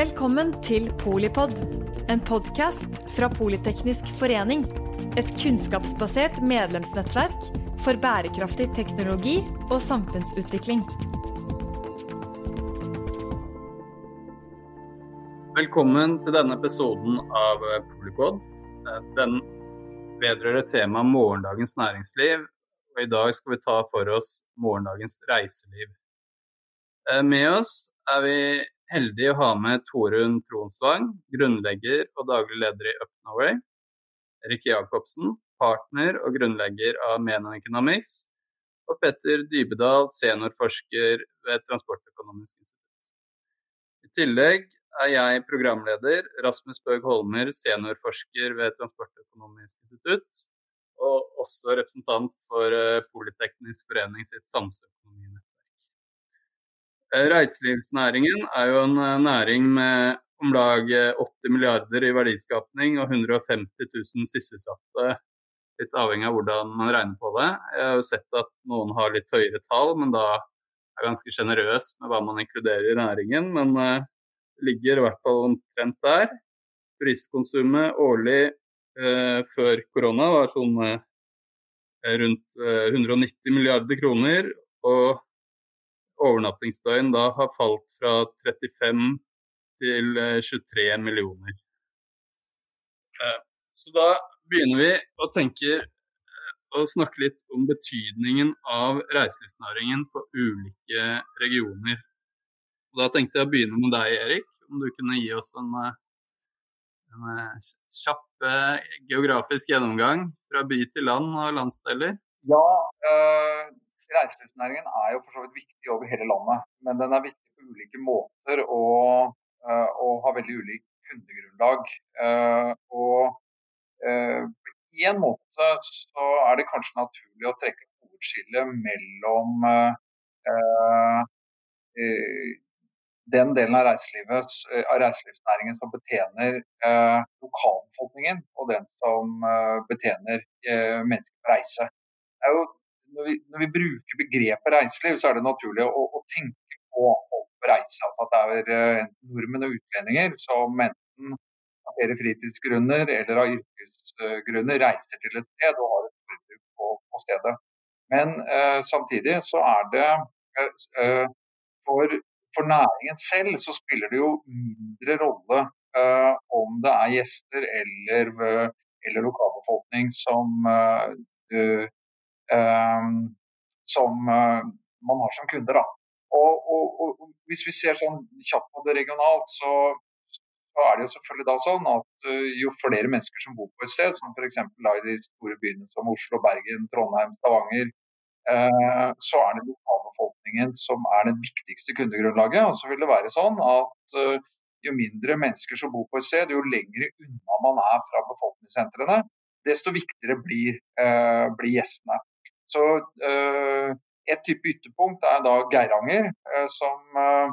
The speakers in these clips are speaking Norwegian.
Velkommen til Polipod, en podkast fra Politeknisk forening. Et kunnskapsbasert medlemsnettverk for bærekraftig teknologi og samfunnsutvikling. Velkommen til denne episoden av Polipod. Den vedrører temaet morgendagens næringsliv. Og I dag skal vi ta for oss morgendagens reiseliv. Eh, med oss er vi heldige å ha med Torunn Tronsvang, grunnlegger og daglig leder i Up Norway. Erik Jacobsen, partner og grunnlegger av Menon Economics. Og Petter Dybedal, seniorforsker ved Transportøkonomisk institutt. I tillegg er jeg programleder, Rasmus Bøg Holmer, seniorforsker ved Transportøkonomisk institutt. Og også representant for eh, Politeknisk forening sitt samfunnsøkonominettverk. Eh, reiselivsnæringen er jo en eh, næring med om lag 80 eh, milliarder i verdiskapning og 150 000 sysselsatte. Litt avhengig av hvordan man regner på det. Jeg har jo sett at noen har litt høyere tall, men da er ganske sjenerøs med hva man inkluderer i næringen. Men det ligger i hvert fall omtrent der. Turistkonsumet årlig eh, før korona var sånn eh, rundt eh, 190 milliarder kroner. Og overnattingsdøgn da har falt fra 35 til 23 eh, millioner. Eh, så da begynner vi å tenke og eh, snakke litt om betydningen av reiselivsnæringen på ulike regioner. Og da tenkte jeg å begynne med deg, Erik. Om du kunne gi oss en, en kjapp geografisk gjennomgang fra by til land og landsdeler? Ja, reiselivsnæringen er jo for så vidt viktig over hele landet, men den er viktig på ulike måter og, uh, og har veldig ulik kundegrunnlag. Uh, og uh, på en måte så er det kanskje naturlig å trekke hovedskillet mellom den delen av, av reiselivsnæringen som betjener lokalbefolkningen, og den som betjener mennesker på reise. Det er jo når vi, når vi, bruker begrepet reiseliv, så er det naturlig å, å tenke på folk reise. At det er uh, nordmenn og utlendinger som enten av flere fritidsgrunner eller av yrkesgrunner reiser til et sted og har et forbruk på, på stedet. Men uh, samtidig så er det uh, for, for, næringen selv så spiller det jo mindre rolle om det er gjester eller, eller lokalbefolkning som som eh, man har som kunder. Da. Og, og, og, Hvis vi ser sånn kjapt på det regionalt, så, så er det jo selvfølgelig da sånn at uh, jo flere mennesker som bor på et sted, som f.eks. i de store byene som Oslo, Bergen, Trondheim, Stavanger, eh, så er det lokalbefolkningen som er det viktigste kundegrunnlaget. Og så vil det være sånn at uh, jo mindre mennesker som bor på et sted, jo lengre unna man er fra befolkningssentrene, desto viktigere blir, blir gjestene. Så uh, Et type ytterpunkt er da Geiranger, uh, som uh,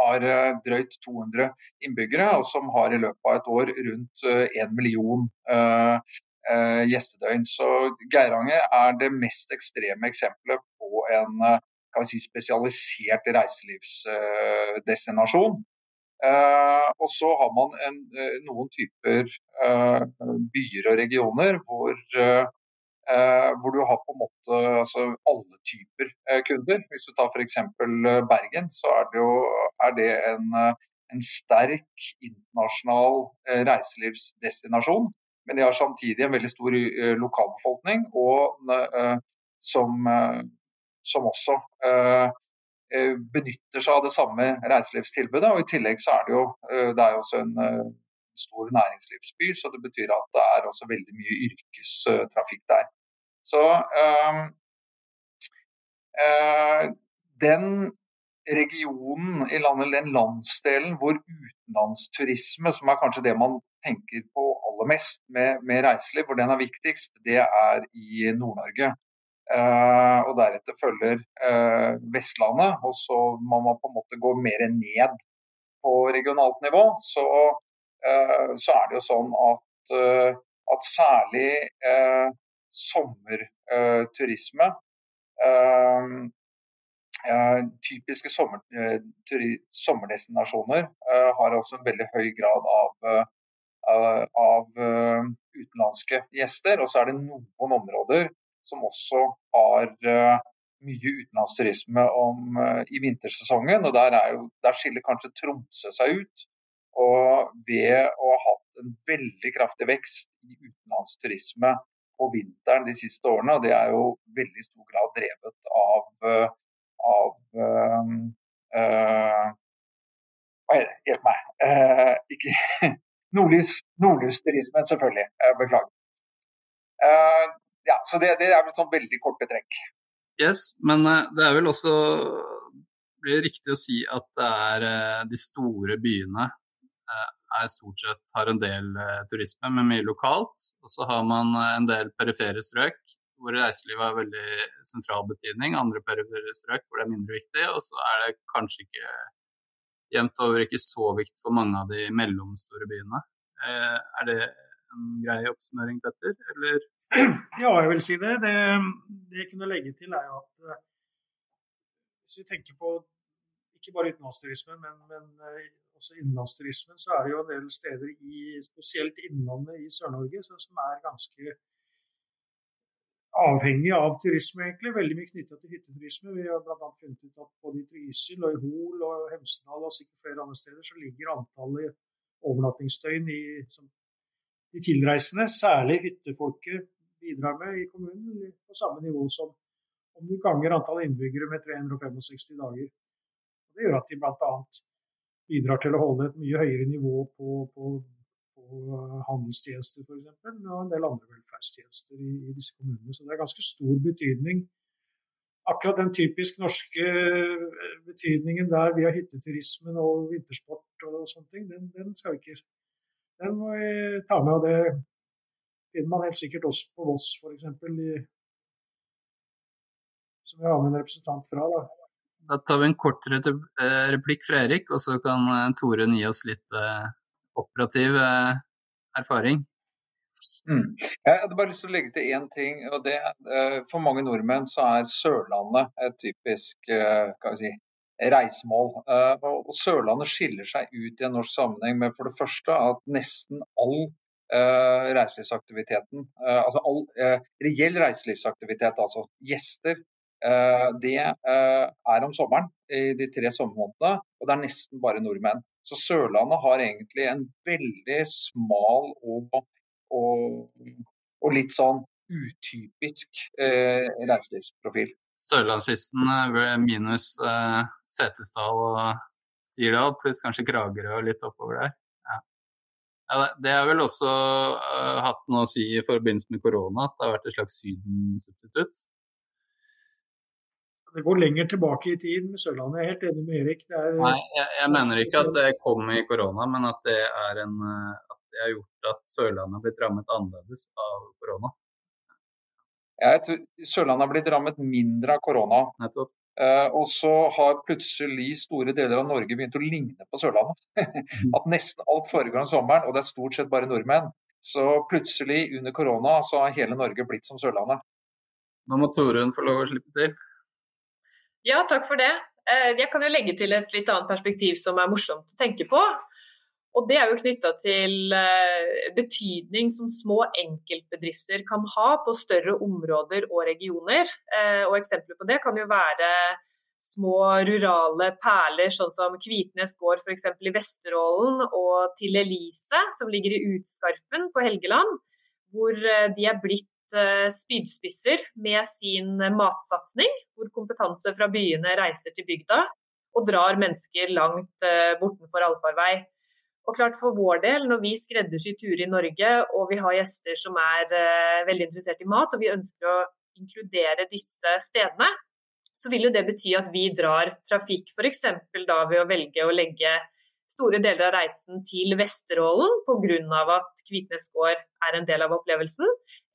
har drøyt 200 innbyggere, og som har i løpet av et år rundt 1 million gjestedøgn. Så Geiranger er det mest ekstreme eksempelet på en si, spesialisert reiselivsdestinasjon. og så har man en, noen typer byer og regioner hvor Eh, hvor du har på en måte altså, alle typer eh, kunder. Hvis du tar f.eks. Eh, Bergen, så er det, jo, er det en, en, sterk internasjonal reiselivsdestinasjon. Men de har samtidig en veldig stor lokalbefolkning, og som, som også benytter seg av det samme reiselivstilbudet. Og I tillegg så er det jo det er også en stor næringslivsby, så det betyr at det er også veldig mye yrkestrafikk der. Så øh, øh, den regionen i landet, den landsdelen hvor utenlandsturisme, som er kanskje det man tenker på aller mest med, med reiseliv, hvor den er viktigst, det er i Nord-Norge. Uh, og deretter følger uh, Vestlandet, og så må man på en måte gå mer ned på regionalt nivå. Så, uh, så er det jo sånn at, at særlig sommerturisme. Eh, eh, typiske sommer, sommerdestinasjoner har også en veldig høy grad av, av utenlandske gjester. Og så er det noen områder som også har mye utenlandsturisme om, i vintersesongen. og der, jo, der, skiller kanskje Tromsø seg ut. Og ved å ha hatt en veldig kraftig vekst i utenlandsturisme på vinteren de siste årene, og det er jo veldig stor grad drevet av, av øh, øh, Hjelp meg. Uh, ikke Nordlys, nordlysturismen, selvfølgelig. beklager. ja, så det, det er vel sånn veldig korte trekk. Yes, men det er vel også blir riktig å si at det er de store byene er stort sett har en del turisme men mye lokalt. Og så har man en del perifere strøk hvor reiselivet har veldig sentral betydning. Andre perifere strøk hvor det er mindre viktig. Og så er det kanskje ikke jevnt over ikke så viktig for mange av de mellomstore byene. Er det en grei oppsummering, Petter? Eller? Ja, jeg vil si det. Det, det jeg kunne legge til, er jo at eh, hvis vi tenker på ikke bare utenlandsturisme, men, men eh, også innenlandsturismen, så er det jo en del steder i spesielt innlandet i Sør-Norge som er ganske avhengig av turisme, egentlig. Veldig mye knytta til hytteturisme. Vi har bl.a. funnet ut at både i Trysil og i Hol og Hemsedal og sikkert flere andre steder så ligger antallet overnattingsdøgn i, som de tilreisende, særlig hyttefolket, bidrar med i kommunen, på samme nivå som om du ganger antall innbyggere med 365 dager. Og det gjør at de bl.a. bidrar til å holde et mye høyere nivå på, på, på handelstjenester f.eks., og en del andre velferdstjenester i, i, disse kommunene. Så det er ganske stor betydning. Akkurat den typisk norske eh, betydningen der via hytteturismen og vintersport og sånne ting, den, den skal vi ikke den må vi ta med. og Det finner man helt sikkert også på Voss, f.eks. Som vi har med en representant fra. Da. Da tar vi en kort eh, replikk fra Erik, og så kan Toren gi oss litt uh, operativ erfaring. Mm. Jeg hadde bare lyst til å legge til én ting. og det For mange nordmenn så er Sørlandet et typisk si, reisemål. Eh, og Sørlandet skiller seg ut i en norsk sammenheng med for det første at nesten all reiselivsaktiviteten, altså all reell reiselivsaktivitet, altså gjester, det er om sommeren i de tre sommermånedene. Og det er nesten bare nordmenn. Så Sørlandet har egentlig en veldig smal og, og, og litt sånn utypisk reiselivsprofil. Sørlandskysten eh, minus uh, Setesdal og Sirdal, pluss kanskje Kragerø og litt oppover der. Ja, det har vel også uh, hatt noe å si i forbindelse med korona, at det har vært et slags Syden-substitutt? Det går lenger tilbake i tid med Sørlandet. Jeg er helt enig med Erik. Er, Nei, jeg, jeg mener ikke at det kom i korona, men at det, er en, at det har gjort at Sørlandet har blitt rammet annerledes av korona. Jeg tror Sørlandet har blitt rammet mindre av korona. Uh, og så har plutselig store deler av Norge begynt å ligne på Sørlandet. At nesten alt foregår om sommeren, og det er stort sett bare nordmenn. Så plutselig under korona så har hele Norge blitt som Sørlandet. Nå må Torunn få lov å slippe til. Ja, takk for det. Eh, jeg kan jo legge til et litt annet perspektiv som er morsomt å tenke på. Og det er jo knytta til eh, betydning som små enkeltbedrifter kan ha på større områder og regioner. Eh, og eksempler på det kan jo være små rurale perler, sånn som Kvitnes gård f.eks. i Vesterålen, og til Elise, som ligger i Utskarpen på Helgeland, hvor de er blitt spydspisser med sin matsatsing, hvor kompetanse fra byene reiser til bygda og drar mennesker langt bortenfor allfarvei. Og klart For vår del, når vi skreddersyr turer i Norge og vi har gjester som er uh, veldig interessert i mat, og vi ønsker å inkludere disse stedene, så vil jo det bety at vi drar trafikk f.eks. da ved å velge å legge store deler av reisen til Vesterålen pga. at Kvitnes gård er en del av opplevelsen,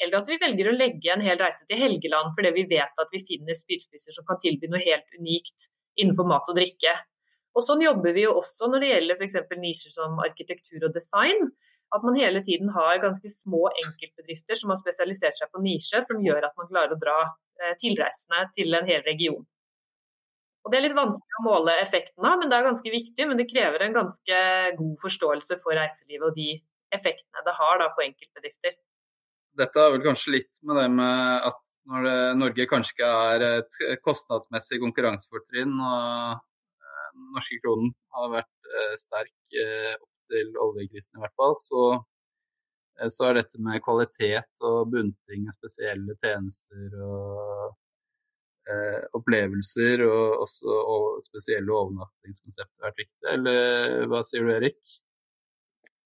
eller at vi velger å legge en hel reise til Helgeland fordi vi vet at vi finner spydspisser som kan tilby noe helt unikt innenfor mat og drikke. Og Sånn jobber vi jo også når det gjelder f.eks. nisjer som arkitektur og design. At man hele tiden har ganske små enkeltbedrifter som har spesialisert seg på nisje, som gjør at man klarer å dra eh, tilreisende til en hel region. Og Det er litt vanskelig å måle effekten av, men det er ganske viktig. Men det krever en ganske god forståelse for reiselivet og de effektene det har da, på enkeltbedrifter. Dette har vel kanskje litt med det med at når det, Norge kanskje ikke er et kostnadsmessig konkurransefortrinn, og eh, den norske kronen har vært eh, sterk eh, opp til oljekrisen i hvert fall, så, så er dette med kvalitet og bunting og spesielle tjenester og opplevelser og også og spesielle overnattingskonsepter vært viktig, eller hva sier du Erik?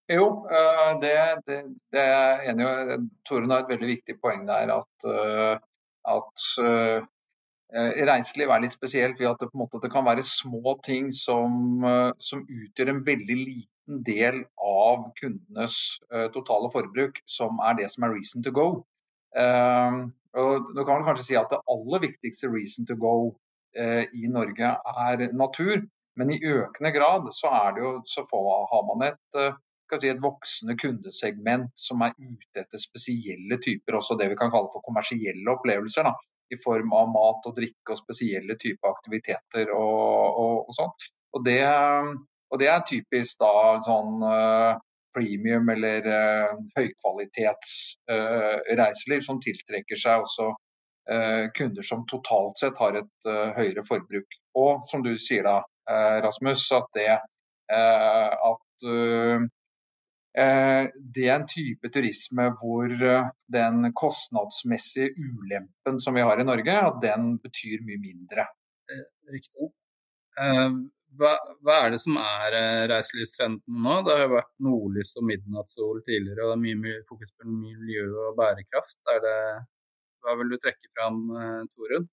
Jo, eh, det, det, det er jeg enig i. Torunn har et veldig viktig poeng der. At, at uh, reiseliv er litt spesielt ved at det, måte, det kan være små ting som, som, utgjør en veldig liten del av kundenes totale forbruk, som er det som er reason to go. Uh, og nå kan man kanskje si at Det aller viktigste reason to go uh, i Norge er natur, men i økende grad så, jo, så får, har man et, uh, si et, voksende kundesegment som er ute etter spesielle typer, også det vi kan kalle for kommersielle opplevelser. Da, I form av mat og drikke og spesielle typer aktiviteter og, og, og sånn. Og det, og det, er typisk da sånn premium eller uh, høykvalitets uh, som tiltrekker seg også uh, kunder som totalt sett har et høyere forbruk. Og som du sier da, Rasmus, at det at det er en type turisme hvor den kostnadsmessige ulempen som vi har i Norge, at den betyr mye mindre. Riktig hva, hva, er det som er eh, reiselivstrenden nå? Det har jo vært nordlys og midnattssol tidligere, og det er mye, mye fokus på miljø og bærekraft. Det, hva vil du trekke fram, eh, Torunn?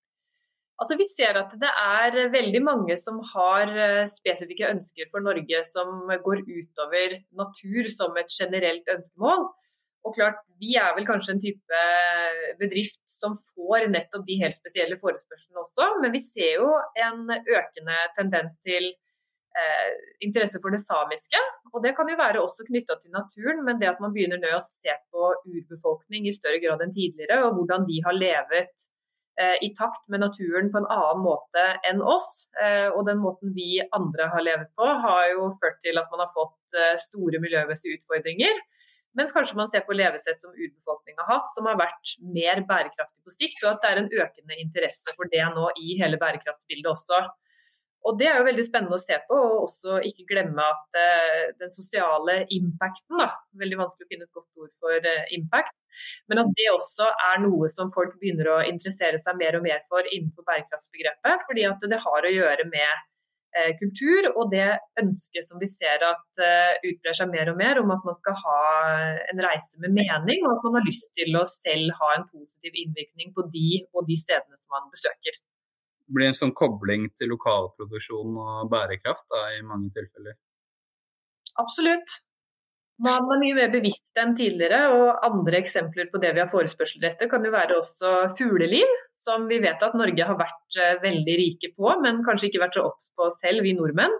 Altså, vi ser at det er veldig mange som har eh, spesifikke ønsker for Norge som går utover natur som et generelt ønskemål. Og klart, Vi er vel kanskje en type bedrift som får nettopp de helt spesielle forespørslene også, men vi ser jo en økende tendens til eh, interesse for det samiske. Og Det kan jo være også knytta til naturen, men det at man begynner å se på urbefolkning i større grad enn tidligere, og hvordan de har levet eh, i takt med naturen på en annen måte enn oss. Eh, og den måten vi andre har levet på, har jo ført til at man har fått eh, store miljømessige utfordringer. Mens kanskje man ser på levesett som urbefolkninga har hatt, som har vært mer bærekraftig på sikt, og at det er en økende interesse for det nå i hele bærekraftsbildet også. Og Det er jo veldig spennende å se på, og også ikke glemme at uh, den sosiale impacten da, Veldig vanskelig å finne et godt ord for uh, impact. Men at det også er noe som folk begynner å interessere seg mer og mer for innenfor bærekraftsbegrepet. Fordi at det har å gjøre med Eh, kultur, og det ønsket som vi ser at utbrer seg mer og mer, om at man skal ha en reise med mening, og at man har lyst til å selv ha en positiv innvirkning på de og de stedene som man besøker. Blir en sånn kobling til lokalproduksjon og bærekraft da, i mange tilfeller? Absolutt. Man er mye mer bevisst enn tidligere, og andre eksempler på det vi har forespørsel etter, kan jo være også fugleliv som vi vet at Norge har vært eh, veldig rike på, men kanskje ikke vært så obs på selv, vi nordmenn.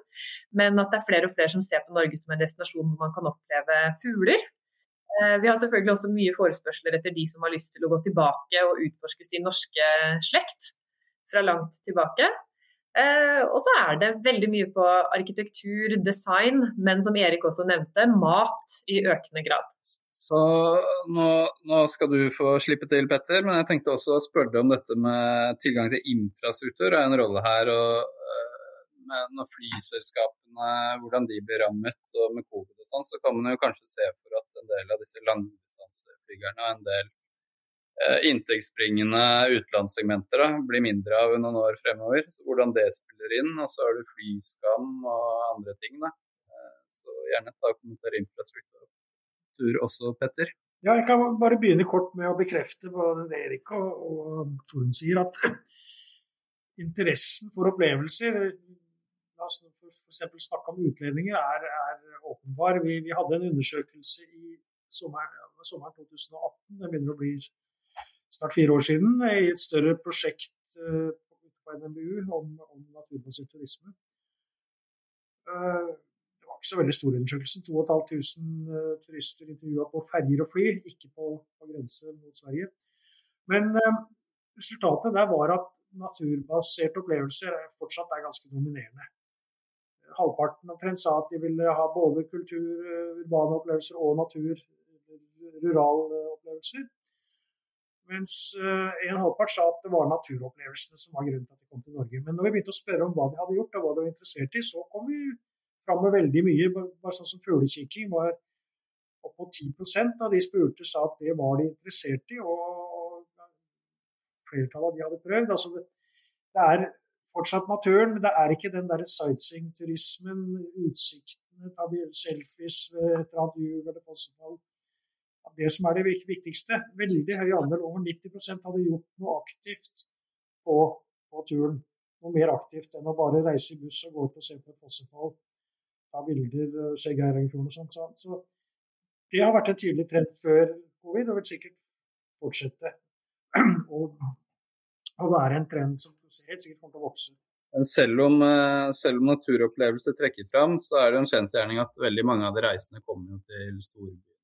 Men at det er flere og flere som ser på Norge som en destinasjon hvor man kan oppleve fugler. Eh, vi har selvfølgelig også mye forespørsler etter de som har lyst til å gå tilbake og utforske sin norske slekt fra langt tilbake. Eh, og så er det veldig mye på arkitektur, design, men som Erik også nevnte, mat i økende grad. Så nå, nå, skal du få slippe til, Petter, men jeg tenkte også å spørre deg om dette med tilgang til infrastruktur er en rolle her. og uh, med Når flyselskapene, hvordan de blir rammet og med covid og sånn, så kan man jo kanskje se for at en del av disse langdistanseflygerne og en del Eh, inntektsbringende utenlandssegmenter blir mindre av noen år fremover. Hvordan det spiller inn. Og så har du flyskam og andre ting. Da. Eh, så gjerne ta og kommentere infrastruktur også, Petter. Ja, jeg kan bare begynne kort med å bekrefte både Erik og, og Torunn sier, at interessen for opplevelser La oss f.eks. snakke om utlendinger, er, er åpenbar. Vi, vi, hadde en undersøkelse i sommeren, sommeren 2018. Det begynner å bli snart fire år siden i et større prosjekt eh, på NMBU om, om naturbasert turisme. Eh, det var ikke så veldig stor undersøkelse. 2500 eh, turister intervjua på ferjer og fly, ikke på, på grense mot Sverige. Men resultatet der var at naturbaserte opplevelser fortsatt er ganske dominerende. Halvparten omtrent sa at de ville ha både kultur, urbane opplevelser og natur, rurale opplevelser. Mens en halvpart sa at det var naturopplevelsene som var grunnen til at de kom til Norge. Men når vi begynte å spørre om hva de hadde gjort og hva de var interessert i, så kom vi fram med veldig mye. Bare sånn som fuglekikking var opp mot 10% av de spurte sa at det var de interessert i, og flertallet av de hadde prøvd. Altså det, det, er fortsatt naturen, men det er ikke den der sightseeing-turismen, utsiktene, selfies ved et eller annet eller fossefall. Det som er det viktigste. Veldig høy andel, over 90% hadde gjort noe aktivt på, på turen. Noe mer aktivt enn å bare reise i buss og gå ut og se på et fossefall, ta bilder, se Geirangerfjorden og sånt. Så, så det har vært en tydelig trend før covid, og vil sikkert fortsette å, være en trend som helt sikkert kommer til å vokse. Selv om, eh, selv om naturopplevelser trekker fram, så er det en kjensgjerning at veldig mange av de reisende kommer til storbyene.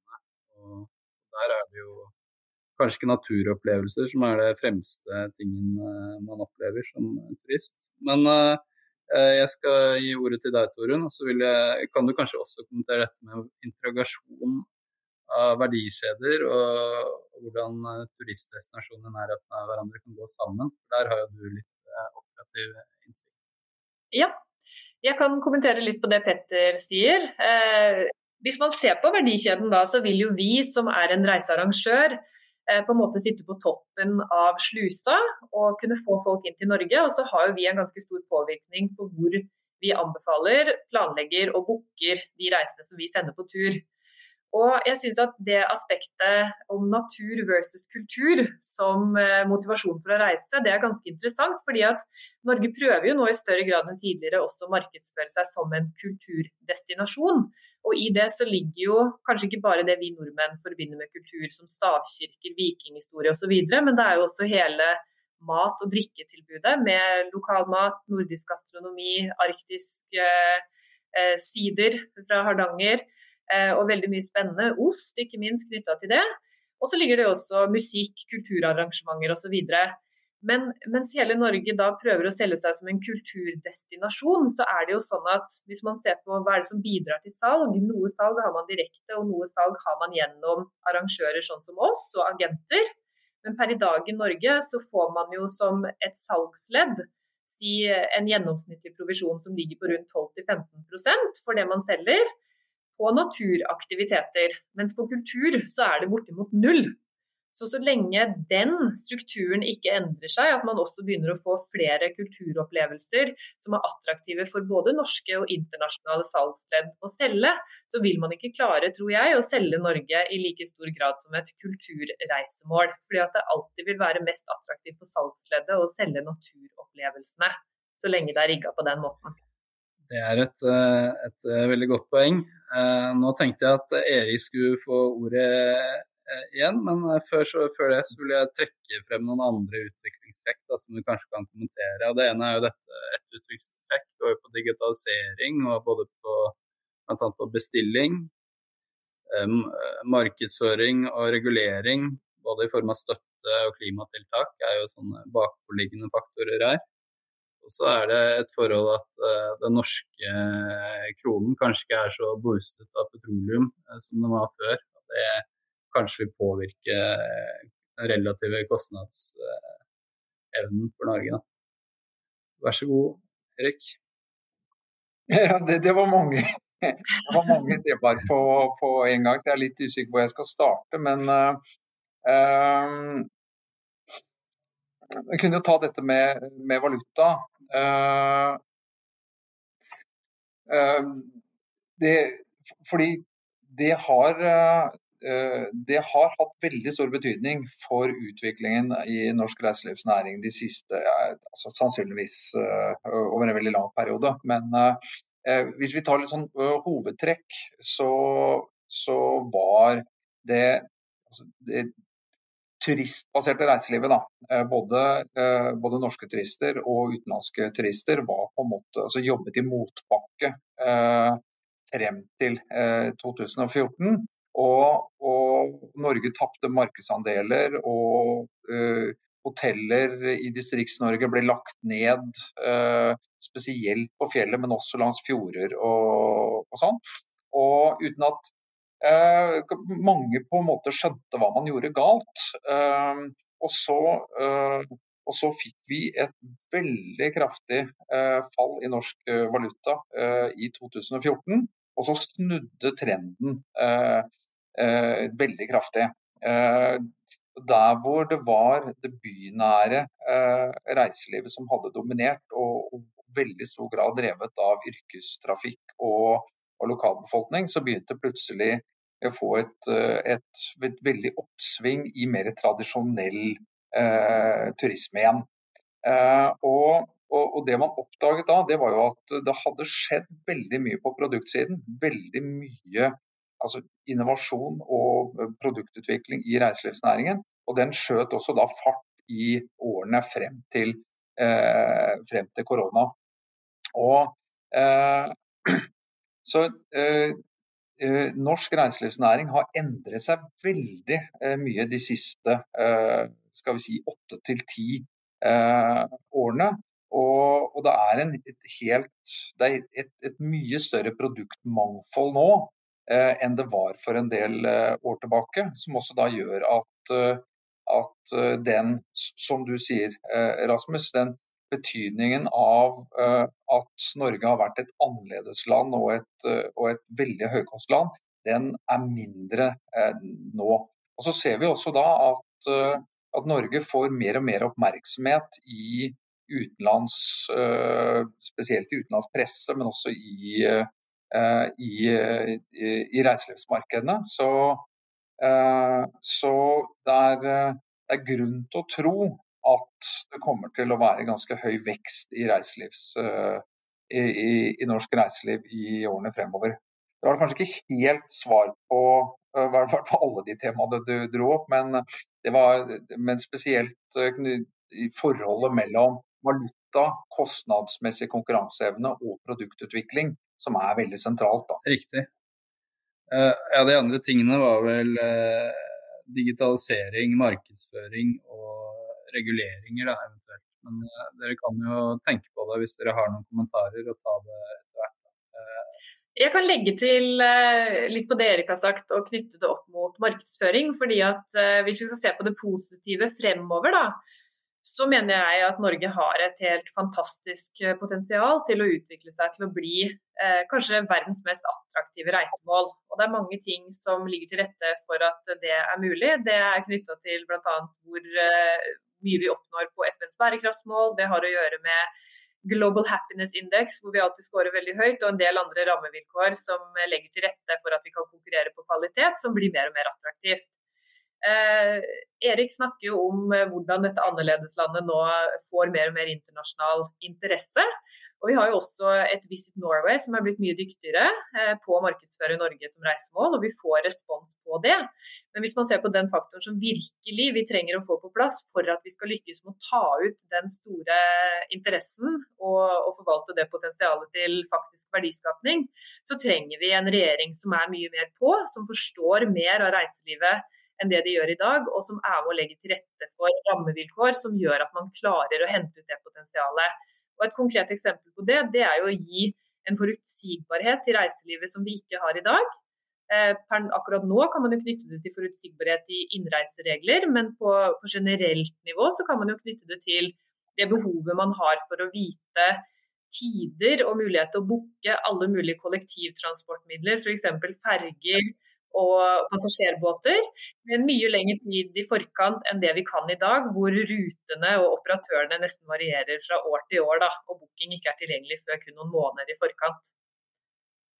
Der er det jo kanskje ikke naturopplevelser som er det fremste tingen eh, man opplever som turist. Men uh, jeg skal gi ordet til deg, Torunn. Og så kan du kanskje også kommentere dette med interrogasjon av verdikjeder og, hvordan turistdestinasjoner turistdestinasjonene nærheten av hverandre kan gå sammen. Der har jo du litt eh, operativ innsikt. Ja, jeg kan kommentere litt på det Petter sier. Hvis man ser på verdikjeden da, så vil jo vi som er en reisearrangør eh, på en måte sitte på toppen av slusa og kunne få folk inn til Norge. Og så har jo vi en ganske stor påvirkning på hvor vi anbefaler, planlegger og booker de reisene som vi sender på tur. Og jeg synes at det aspektet om natur versus kultur som eh, motivasjon for å reise, det er ganske interessant. fordi at Norge prøver jo nå i større grad enn tidligere også å markedsføre seg som en kulturdestinasjon. Og i det så ligger jo kanskje ikke bare det vi nordmenn forbinder med kultur, som stavkirker, vikinghistorie osv., men det er jo også hele mat- og drikketilbudet med lokalmat, nordisk gastronomi, arktisk eh, sider fra Hardanger. Eh, og veldig mye spennende. Ost, ikke minst, knytta til det. Og så ligger det også musikk, kulturarrangementer osv. Men mens hele Norge da prøver å selge seg som en kulturdestinasjon, så er det jo sånn at hvis man ser på hva er det som bidrar til salg, noe salg har man direkte, og noe salg har man gjennom arrangører sånn som oss og agenter. Men per i dag i Norge så får man jo som et salgsledd si en gjennomsnittlig provisjon som ligger på rundt 12-15% for det man selger på naturaktiviteter. Mens på kultur så er det bortimot null. Så så lenge den strukturen ikke endrer seg, at man også begynner å få flere kulturopplevelser som er attraktive for både norske og internasjonale salgsledd å selge, så vil man ikke klare, tror jeg, å selge Norge i like stor grad som et kulturreisemål. Fordi at det alltid vil være mest attraktivt for salgsleddet å selge naturopplevelsene, så lenge det er rigga på den måten. Det er et, eh, et, eh, veldig godt poeng. Eh, nå tenkte jeg at Erik skulle få ordet igjen, men før, så, før det så vil jeg trekke frem noen andre utviklingstrekk da, som du kanskje kan kommentere. Og det ene er jo dette et utviklingstrekk går på digitalisering, og både på, blant annet på bestilling, markedsføring og regulering, både i form av støtte og klimatiltak, er jo sånne bakforliggende faktorer her. Og så er det et forhold at den norske kronen kanskje ikke er så boostet av petroleum som den var før. Det kanskje vil påvirke den relative kostnadsevnen for Norge. Da. Vær så god, Erik. Ja, det, det var mange. Det var mange temaer på, på, en gang, jeg er litt usikker på hvor jeg skal starte. Men uh, jeg kunne jo ta dette med, med valuta. Uh, uh, det, fordi det har, det har hatt veldig stor betydning for utviklingen i norsk reiselivsnæring de siste altså sannsynligvis over en veldig lang periode. Men hvis vi tar litt sånn hovedtrekk, så, så var det, altså det turistbaserte reiselivet, da, eh, både, eh, både, norske turister og utenlandske turister, var på en måte altså jobbet i motbakke eh, frem til eh, 2014. Og, og, Norge tapte markedsandeler og uh, hoteller i Distrikts-Norge ble lagt ned. Spesielt på fjellet, men også langs fjorder og, og sånn. Og uten at uh, mange på en måte skjønte hva man gjorde galt. Eh, og, så, eh, og, så, fikk vi et veldig kraftig fall i norsk valuta i 2014. Og så snudde trenden veldig kraftig. der hvor det var det bynære reiselivet som hadde dominert, og, og veldig stor grad drevet av yrkestrafikk og, og lokalbefolkning, så begynte plutselig å få et, eh, et, et, veldig oppsving i mer tradisjonell eh, turisme igjen. Eh, og, og, det man oppdaget da, det var jo at det hadde skjedd veldig mye på produktsiden. Veldig mye altså innovasjon og produktutvikling i reiselivsnæringen. Og den skjøt også da fart i årene frem til, eh, frem til korona. Og, eh, så eh, eh, norsk reiselivsnæring har endret seg veldig eh, mye de siste eh, skal vi si åtte til ti eh, årene. Og, og, det er, en, et, helt, det er et, et, mye større produktmangfold nå eh, enn det var for en del år tilbake. Som også da gjør at, at den, som du sier Rasmus, den betydningen av at Norge har vært et annerledesland og og et veldig høykostland, den er mindre nå. Og Så ser vi også da at, at, Norge får mer og mer oppmerksomhet i utenlands, spesielt i utenlands presse, men også i, i, i, i reiselivsmarkedene. Så, så det, er, det er grunn til å tro at det kommer til å være ganske høy vekst i, i, i, i, norsk reiseliv i årene fremover. Det var kanskje ikke helt svar på hvert fall alle de temaene du dro opp, men, var, men spesielt i forholdet mellom valuta, kostnadsmessig konkurranseevne og produktutvikling, som er veldig sentralt. Da. Riktig. ja, De andre tingene var vel digitalisering, markedsføring og reguleringer da, eventuelt. Men uh, dere kan jo tenke på det hvis dere har noen kommentarer og ta det etter hvert. Jeg kan legge til litt på det Erik har sagt og knytte det opp mot markedsføring. fordi at Hvis vi skal se på det positive fremover, da, så mener jeg at Norge har et helt fantastisk potensial til å utvikle seg til å bli eh, kanskje verdens mest attraktive reisemål. Og Det er mange ting som ligger til rette for at det er mulig. Det er knytta til bl.a. hvor eh, mye vi oppnår på FNs bærekraftsmål. Det har å gjøre med Global Happiness Index, hvor vi alltid scorer veldig høyt, og en del andre rammevilkår som legger til rette for at vi kan konkurrere på kvalitet, som blir mer og mer attraktivt. Eh, Erik snakker jo om hvordan dette annerledeslandet nå får mer og mer internasjonal interesse. Og Vi har jo også et Visit Norway som er blitt mye dyktigere eh, på å markedsføre Norge som reisemål, og vi får respons på det. Men hvis man ser på den faktoren som virkelig vi trenger å få på plass for at vi skal lykkes med å ta ut den store interessen og, og forvalte det potensialet til faktisk verdiskapning, så trenger vi en regjering som er mye mer på, som forstår mer av reiselivet enn det de gjør i dag, og som er med å legge til rette for rammevilkår som gjør at man klarer å hente ut det potensialet. Og Et konkret eksempel på det, det er jo å gi en forutsigbarhet til reiselivet som vi ikke har i dag. Per akkurat nå kan man jo knytte det til forutsigbarhet i innreiseregler, men på, på, generelt nivå så kan man jo knytte det til det behovet man har for å vite tider og mulighet til å booke alle mulige kollektivtransportmidler, f.eks. ferger, og passasjerbåter med mye lengre tid i forkant enn det vi kan i dag, hvor rutene og operatørene nesten varierer fra år til år, da, og booking ikke er tilgjengelig før kun noen måneder i forkant.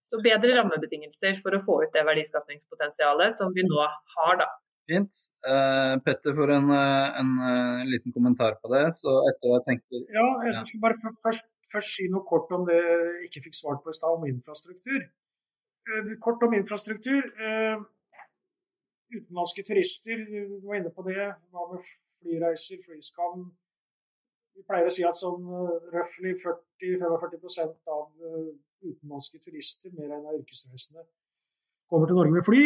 Så bedre rammebetingelser for å få ut det verdiskapningspotensialet som vi nå har, da. Fint. Uh, Petter får en, eh, en, en, eh, liten kommentar på det. Så etter jeg tenker Ja, jeg skal bare først, først si noe kort om det jeg ikke fikk svart på i stad, om infrastruktur. Eh, kort om infrastruktur. Eh, utenlandske turister, du var inne på det. Hva med flyreiser, flyskam? Vi pleier å si at sånn uh, røftlig 40-45% av utenlandske turister, mer enn av yrkesreisende, kommer til Norge med fly.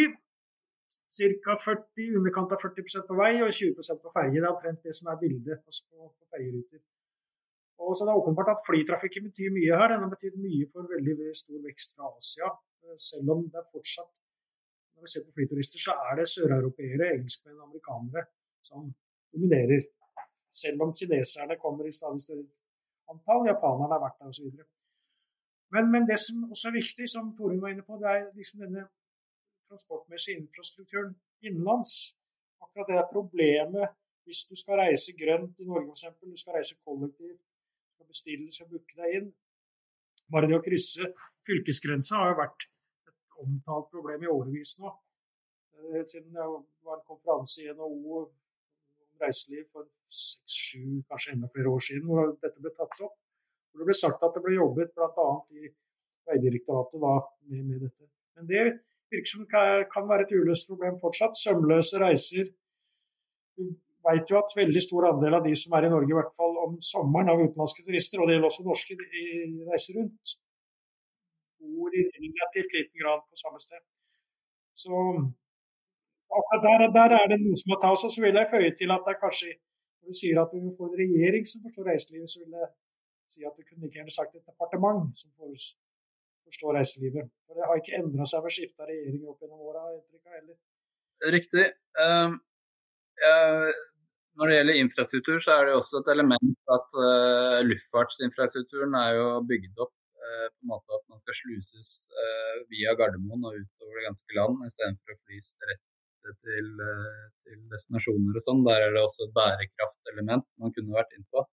ca. 40, underkant av 40% på vei og 20% på ferge. Det er omtrent det som er bildet altså på, på fergeruter. Og så Det er åpenbart at flytrafikken betyr mye her. Den har betydd mye for veldig stor vekst fra Asia. Selv om det er fortsatt Når vi ser på flyturister, så er det søreuropeere, engelskmenn og amerikanere som dominerer. Selv om kineserne kommer i stadig større antall, japanerne har vært der osv. Men, men det som også er viktig, som Torunn var inne på, det er liksom denne transportmessige infrastrukturen innenlands. Akkurat det er problemet hvis du skal reise grønt i Norge f.eks., du skal reise kollektivt, skal bestille, skal booke deg inn. Bare det å krysse fylkesgrensa har jo vært omtalt problem i årevis nå. Helt siden det var en konferanse i NHO om reiseliv for seks, sju, kanskje enda flere år siden hvor dette ble tatt opp. Hvor det ble sagt at det ble jobbet bl.a. i Vegdirektoratet med, med, dette. Men det virker som kan være et uløst problem fortsatt. Sømløse reiser. Vi vet jo at veldig stor andel av de som er i Norge, i hvert fall om sommeren, av utenlandske turister, og det gjelder også norske, de reiser rundt, bor i relativt liten grad på samme sted. Så der, der, er det noe som må tas. Og så vil jeg føye til at det er kanskje når du sier at vi får en regjering som forstår reiselivet, så vil jeg si at du kunne ikke gjerne sagt et departement som forstår reiselivet. For det har ikke endra seg ved skifte av regjering opp gjennom åra, heller. Riktig. Um, ja, når det gjelder infrastruktur, så er det også et element at uh, luftfartsinfrastrukturen er jo bygd opp på en måte at man skal sluses uh, via Gardermoen og utover det ganske land, istedenfor å flys rett til, til, destinasjoner og sånn. Der er det også et bærekraftelement man kunne vært inn på.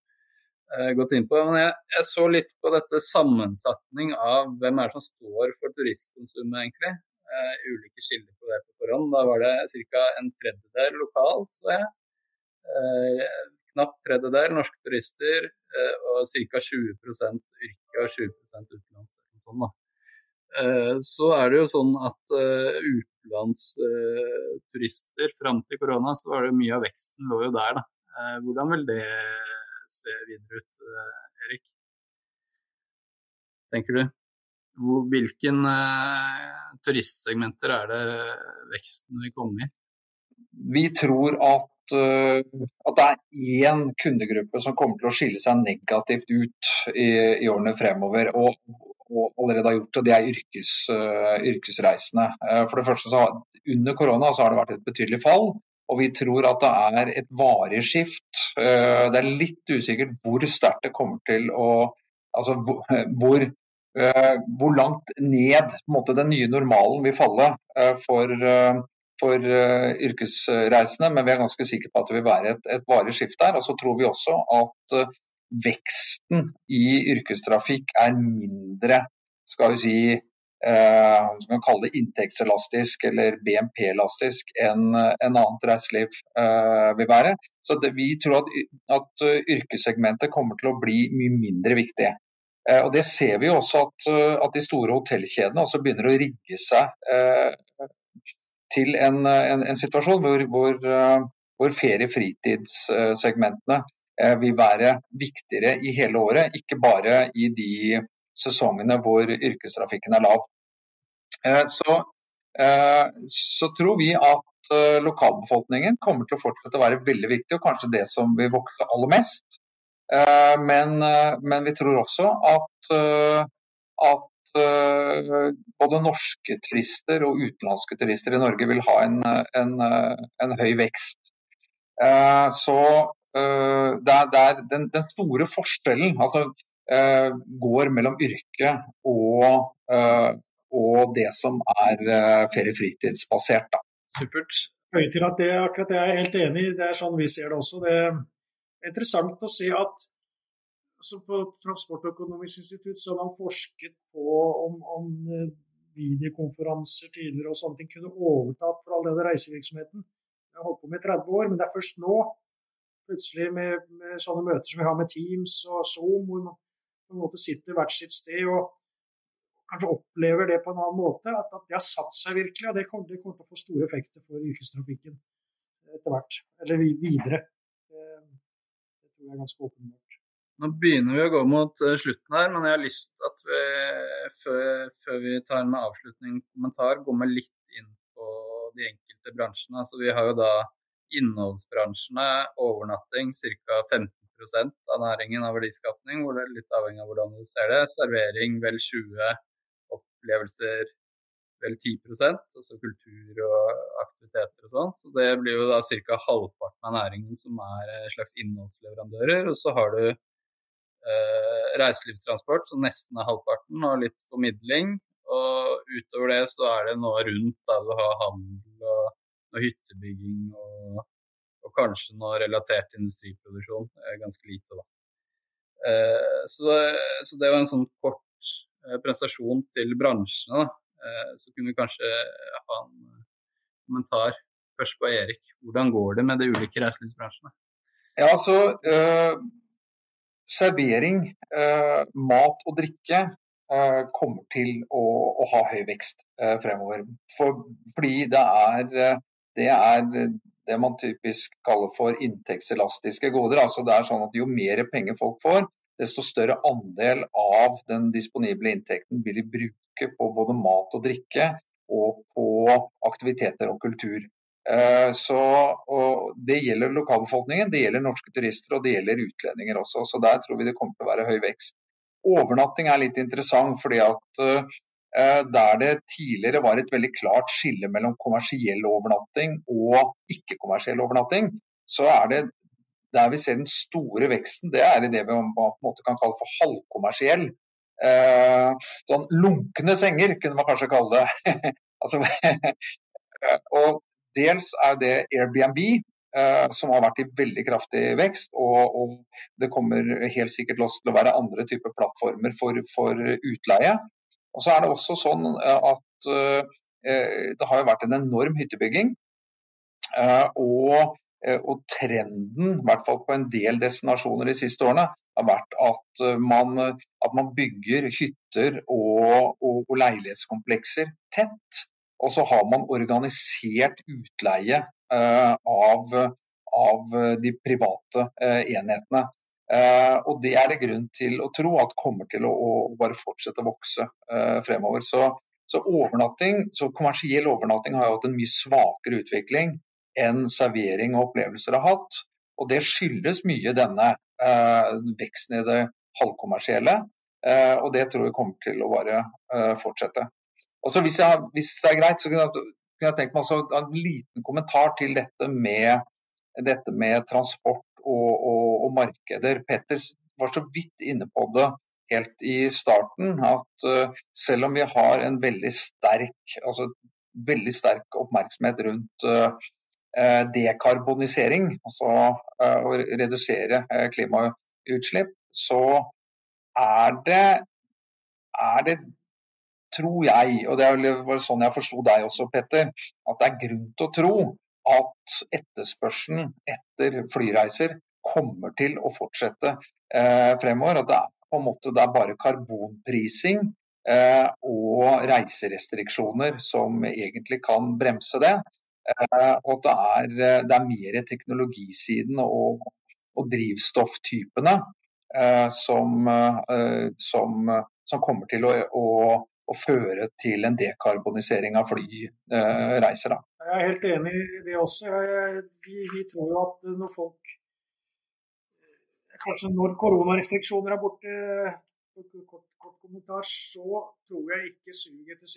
Eh, gått inn på. Men jeg, jeg, så litt på dette sammensetning av hvem er det som står for turistkonsumet, egentlig. Eh, ulike kilder på det på forhånd. Da var det ca. en tredjedel lokal, så jeg. Eh, knapt tredjedel norske turister eh, og ca. 20% yrke og 20 utenlands. Sånn, eh, så er det jo sånn at uh, utenlandsturister fram til korona, så var det mye av veksten lå jo der. da. Hvordan vil det se videre ut, eh, Erik? Tenker du? Hvilken uh, turistsegmenter er det veksten vil komme i? Vi tror at, at det er én kundegruppe som kommer til å skille seg negativt ut i, i årene fremover. Og, og, allerede har gjort det, det er yrkes, uh, yrkesreisende. for det første så Under korona så har det vært et betydelig fall. Og vi tror at det er et varig skift. Eh, det er litt usikkert hvor sterkt det kommer til å Altså hvor, eh, hvor langt ned måte, den nye normalen vil falle eh, for, for yrkesreisende, men vi er ganske sikre på at det vil være et, et varig skift der. Og så tror vi også at veksten i yrkestrafikk er mindre skal vi si, eh, som kan kalle det inntektselastisk eller BNP-elastisk enn en annet reiseliv eh, vil være. Så det, Vi tror at, at, yrkessegmentet kommer til å bli mye mindre viktig. Eh, og Det ser vi også at, at de store hotellkjedene også begynner å rigge seg eh, til en, en, en, situasjon hvor, hvor, eh, hvor ferie-fritidssegmentene eh, vil være viktigere i hele året, ikke bare i de sesongene hvor yrkestrafikken er lav. Eh, så, eh, så tror vi at eh, lokalbefolkningen kommer til å fortsette å være veldig viktig, og kanskje det som vil vokse aller mest. Men, men vi tror også at, at både norske turister og utenlandske turister i Norge vil ha en, en, en høy vekst. Så det er, det er den, den, store forskjellen det går mellom yrke og, og det som er uh, ferie-fritidsbasert. Supert. Føye til at det, akkurat det er jeg helt enig i. Det er sånn vi ser det også. Det er interessant å se at altså på Transportøkonomisk institutt så har man forsket på om, om eh, videokonferanser tidligere og sånne ting kunne overtatt for all denne reisevirksomheten. Jeg har holdt på med 30 år, men det er først nå, plutselig med, med sånne møter som vi har med Teams og Zoom, hvor man på en måte sitter hvert sitt sted og kanskje opplever det på en annen måte. At, at det har satt seg virkelig. Og det kommer, det kommer, til å få store effekter for yrkestrafikken etter hvert. Eller videre. Det, det tror jeg er ganske åpenbart. Nå begynner vi å gå mot eh, slutten her, men jeg har lyst til at vi før, før, vi tar en avslutning kommentar, går med litt inn på de enkelte bransjene. Så vi har jo da innholdsbransjene, overnatting, ca. 15 av næringen av verdiskapning, hvor det er litt avhengig av hvordan du ser det. Servering vel 20, opplevelser vel 10% altså kultur og aktiviteter og sånn. Så det blir jo da ca. halvparten av næringen som er eh, slags innholdsleverandører. Og så har du reiselivstransport, som nesten er halvparten, og litt formidling. Og utover det så er det noe rundt der du har handel og noe hyttebygging og, og kanskje noe relatert industriproduksjon. Ganske lite, da. Eh, så, så, det var en sånn kort prestasjon til bransjene. Eh, så kunne vi kanskje ha en kommentar først på Erik. Hvordan går det med de ulike reiselivsbransjene? Ja, så øh, Servering, øh, mat og drikke øh, kommer til å, å, ha høy vekst fremover. For, fordi det er, det er det man typisk kaller for inntektselastiske goder. Altså det er sånn at Jo mer penger folk får, desto større andel av den disponible inntekten vil de bruke på både mat og drikke og på aktiviteter og kultur. Eh, så, det gjelder lokalbefolkningen, det gjelder norske turister og det gjelder utlendinger også. Så der tror vi det kommer til å være høy vekst. Overnatting er litt interessant, fordi at eh, der det tidligere var et veldig klart skille mellom kommersiell overnatting og ikke-kommersiell overnatting, så er det der vi ser den store veksten, det er i det vi på en måte kan kalle for halvkommersiell. Eh, sånn lunkne senger, kunne man kanskje kalle det. altså, og dels er det Airbnb, eh, som har vært i veldig kraftig vekst. Og, og, det kommer helt sikkert til å være andre typer plattformer for, for utleie. Og så er det også sånn eh, at eh, det har jo vært en enorm hyttebygging. Eh, og og trenden, i hvert fall på en del destinasjoner de siste årene, har vært at man, at man bygger hytter og, og, leilighetskomplekser tett. Og så har man organisert utleie uh, av, av, de private uh, enhetene. Og det er det grunn til å tro at kommer til å, å bare fortsette å vokse fremover. Så, så, overnatting, så kommersiell overnatting har jo hatt en mye svakere utvikling enn servering og opplevelser har hatt. Og det skyldes mye denne eh, veksten i det halvkommersielle. Eh, og det tror jeg kommer til å bare eh, fortsette. Og så hvis, jeg, hvis, det er greit, så kunne jeg, kunne jeg tenke meg en liten kommentar til dette med, dette med transport og, og, og, markeder. Petter var så vidt inne på det helt i starten, at uh, selv om vi har en veldig sterk, altså, veldig sterk oppmerksomhet rundt uh, dekarbonisering, altså uh, å redusere klimautslipp, så er det, er det tror jeg, og det var sånn jeg forsto deg også, Petter, at det er grunn til å tro at etterspørselen etter flyreiser kommer til å fortsette eh, fremover. At det er på en måte bare karbonprising eh, og reiserestriksjoner som egentlig kan bremse det. Eh, og det er, eh, det er mer teknologisiden og, og drivstofftypene eh, som, som, som, kommer til å, å, å, føre til en dekarbonisering av flyreiser. Jeg er helt enig i det også. Vi, vi tror jo at når folk Kanskje når koronarestriksjoner er borte, kort, kort kommentar, så tror jeg ikke suget etter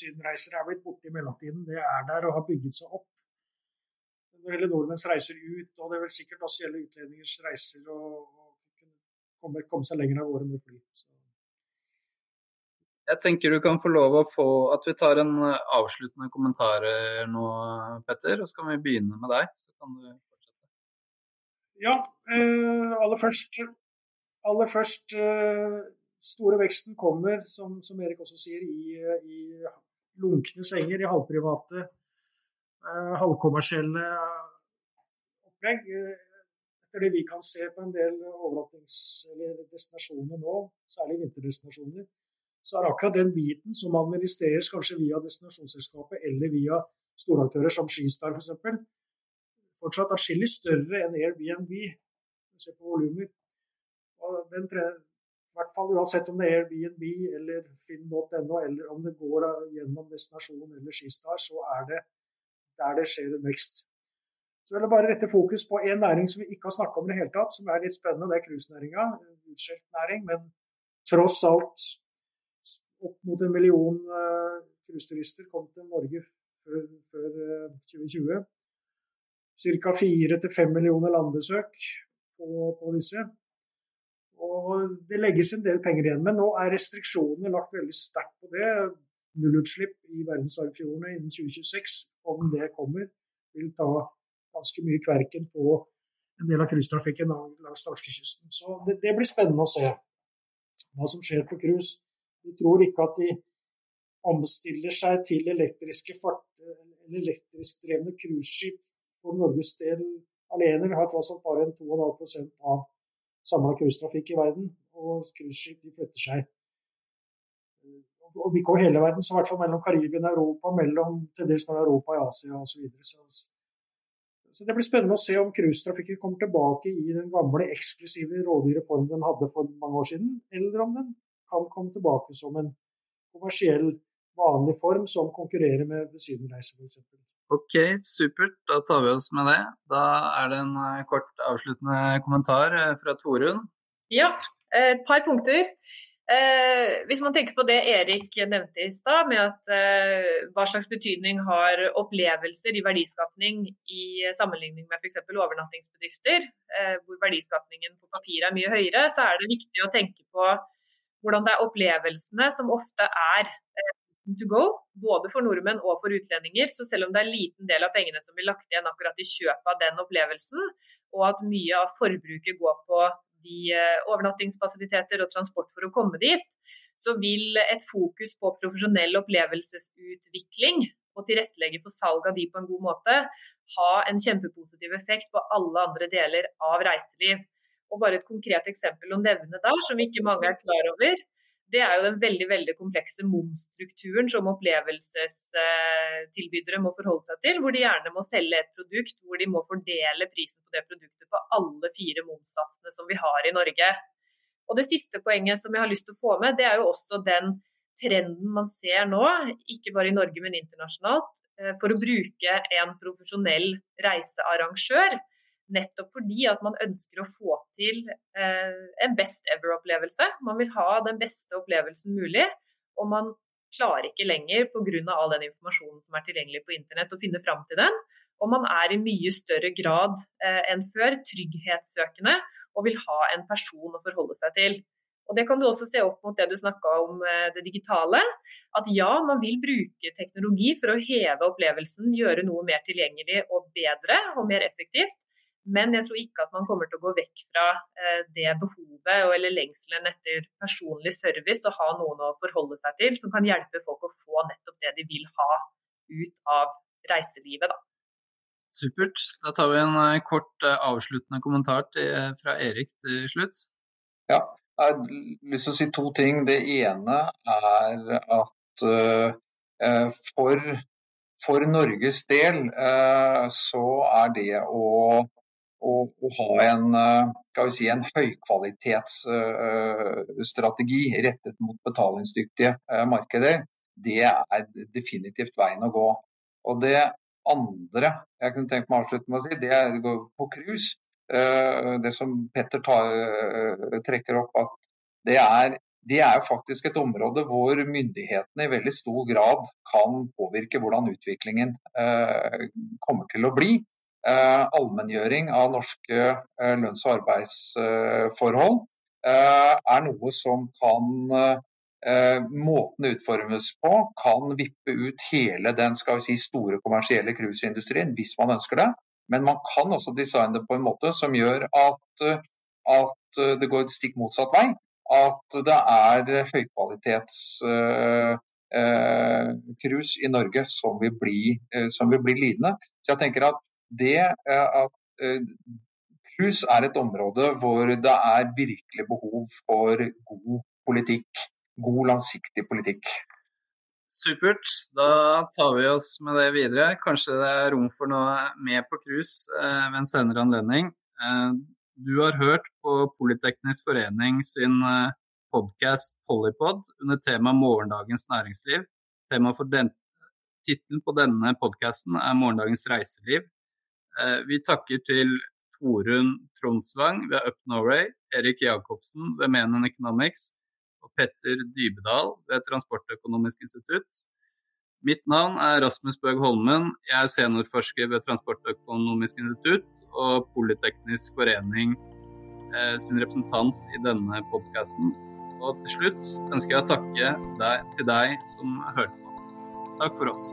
sydenreiser er blitt borte i mellomtiden. Det er der og har bygget seg opp. Når hele nordmenns reiser ut, og det vil sikkert også gjelde utlendingers reiser, og, og komme, komme, seg lenger av gårde med fly. Så. Jeg tenker du kan få lov å få at vi tar en eh, avsluttende kommentar nå, Petter. Og så kan vi begynne med deg. Så kan du fortsette. Ja, eh, aller først aller først eh, store veksten kommer, som, som Erik også sier, i, i lunkne senger, i halvprivate, eh, halvkommersielle opplegg. Etter det vi kan se på en del overnattings- eller destinasjoner nå, særlig vinterdestinasjoner, så er akkurat den biten som administreres kanskje via destinasjonsselskapet eller via storaktører som Skistar f.eks., for fortsatt atskillig større enn Airbnb. Se på volumer. I hvert fall uansett om det er Airbnb eller finn.no, eller om det går gjennom destinasjon eller Skistar, så er det der det skjer en vekst. Så vil jeg bare rette fokus på en næring som vi ikke har snakka om i det hele tatt, som er litt spennende. Det er cruisenæringa. Utskjelt næring, men tross alt opp mot en million uh, cruiseturister kom til Norge før, før uh, 2020. Ca. fire til fem millioner landbesøk på, på, disse. Og det legges en del penger igjen. Men nå er restriksjonene lagt veldig sterkt på det. Nullutslipp i verdensarvfjordene innen 2026, om det kommer, vil ta ganske mye kverken på en del av cruisetrafikken langs norskekysten. Så det, det, blir spennende å se hva som skjer på cruise. Vi tror ikke at de omstiller seg til elektriske eller elektrisk drevne cruiseskip for Norges del alene. Vi har tross alt bare en 2,5% av samla cruisetrafikk i verden. Og cruiseskip flytter seg om ikke over hele verden, så i hvert fall mellom Karibia og Europa, mellom til dels mellom Europa og Asia osv. Så, så så det blir spennende å se om cruisetrafikken kommer tilbake i den gamle eksklusive rådyre form den hadde for mange år siden, eller om den kan komme tilbake som en kommersiell, vanlig form som konkurrerer med Sydenreise f.eks. Ok, supert. Da tar vi oss med det. Da er det en eh, kort avsluttende kommentar eh, fra Torunn. Ja, et par punkter. Eh, hvis man tenker på det Erik nevnte i stad, med at eh, hva slags betydning har opplevelser i verdiskapning i sammenligning med f.eks. overnattingsbedrifter, eh, hvor verdiskapningen på papir er mye høyere, så er det viktig å tenke på hvordan det er opplevelsene som ofte er eh, to go, både for nordmenn og for utlendinger. Så selv om det er en liten del av pengene som blir lagt igjen akkurat i kjøpet av den opplevelsen, og at mye av forbruket går på de eh, overnattingsfasiliteter og transport for å komme dit, så vil et fokus på profesjonell opplevelsesutvikling og tilrettelegge for salg av de på en god måte, ha en kjempepositiv effekt på alle andre deler av reiseliv. Og bare et konkret eksempel å nevne da, som ikke mange er klar over, det er jo den veldig veldig komplekse momsstrukturen som opplevelsestilbydere må forholde seg til. Hvor de gjerne må selge et produkt hvor de må fordele prisen på det produktet på alle fire momssatsene som vi har i Norge. Og Det siste poenget som jeg har lyst til å få med, det er jo også den trenden man ser nå, ikke bare i Norge, men internasjonalt, eh, for å bruke en profesjonell reisearrangør Nettopp fordi at man ønsker å få til eh, en best ever-opplevelse. Man vil ha den beste opplevelsen mulig. Og man klarer ikke lenger pga. all den informasjonen som er tilgjengelig på internett, å finne fram til den. Og man er i mye større grad eh, enn før trygghetssøkende og vil ha en person å forholde seg til. Og Det kan du også se opp mot det du snakka om eh, det digitale. At ja, man vil bruke teknologi for å heve opplevelsen, gjøre noe mer tilgjengelig og bedre og mer effektivt. Men jeg tror ikke at man kommer til å gå vekk fra eh, det behovet eller lengselen etter personlig service og ha noen å forholde seg til som kan hjelpe folk å få nettopp det de vil ha ut av reiselivet. Da. Supert. Da tar vi en eh, kort eh, avsluttende kommentar til, fra Erik til slutt. Ja, jeg har lyst til å si to ting. Det ene er at uh, for, for Norges del uh, så er det å å, å ha en, eh, si, en høykvalitetsstrategi uh, rettet mot betalingsdyktige uh, markeder, det er definitivt veien å gå. Og Det andre jeg kunne tenkt meg å avslutte med å si, det er å gå på cruise. Det som Petter tar, trekker opp, at det er, det er faktisk et område hvor myndighetene i veldig stor grad kan påvirke hvordan utviklingen kommer til å bli. Eh, allmenngjøring av norske eh, lønns- og arbeidsforhold eh, er noe som kan Måten det utformes på kan vippe ut hele den skal vi si, store kommersielle cruiseindustrien, hvis man ønsker det. Men man kan også designe det på en måte som gjør at, at det går stikk motsatt vei. At det er høykvalitets uh, i Norge som vil, bli, som vil bli lidende. Så jeg tenker at det at cruise eh, er et område hvor det er virkelig behov for god politikk. God, langsiktig politikk. Supert. Da tar vi oss med det videre. Kanskje det er rom for noe mer på cruise eh, ved en senere anledning. Eh, du har hørt på Politeknisk forening sin eh, podkast Polypod under temaet 'Morgendagens næringsliv'. Tittelen på denne podkasten er 'Morgendagens reiseliv'. Eh, vi takker til Torunn Tronsvang ved Up Norway, Erik Jacobsen ved Menon Economics og Petter Dybedal ved Transportøkonomisk institutt. Mitt navn er Rasmus Bøg Holmen. Jeg er seniorforsker ved Transportøkonomisk institutt og Politeknisk forening eh, sin representant i denne podkasten. Og til slutt ønsker jeg å takke deg, til deg som hørte på. Takk for oss.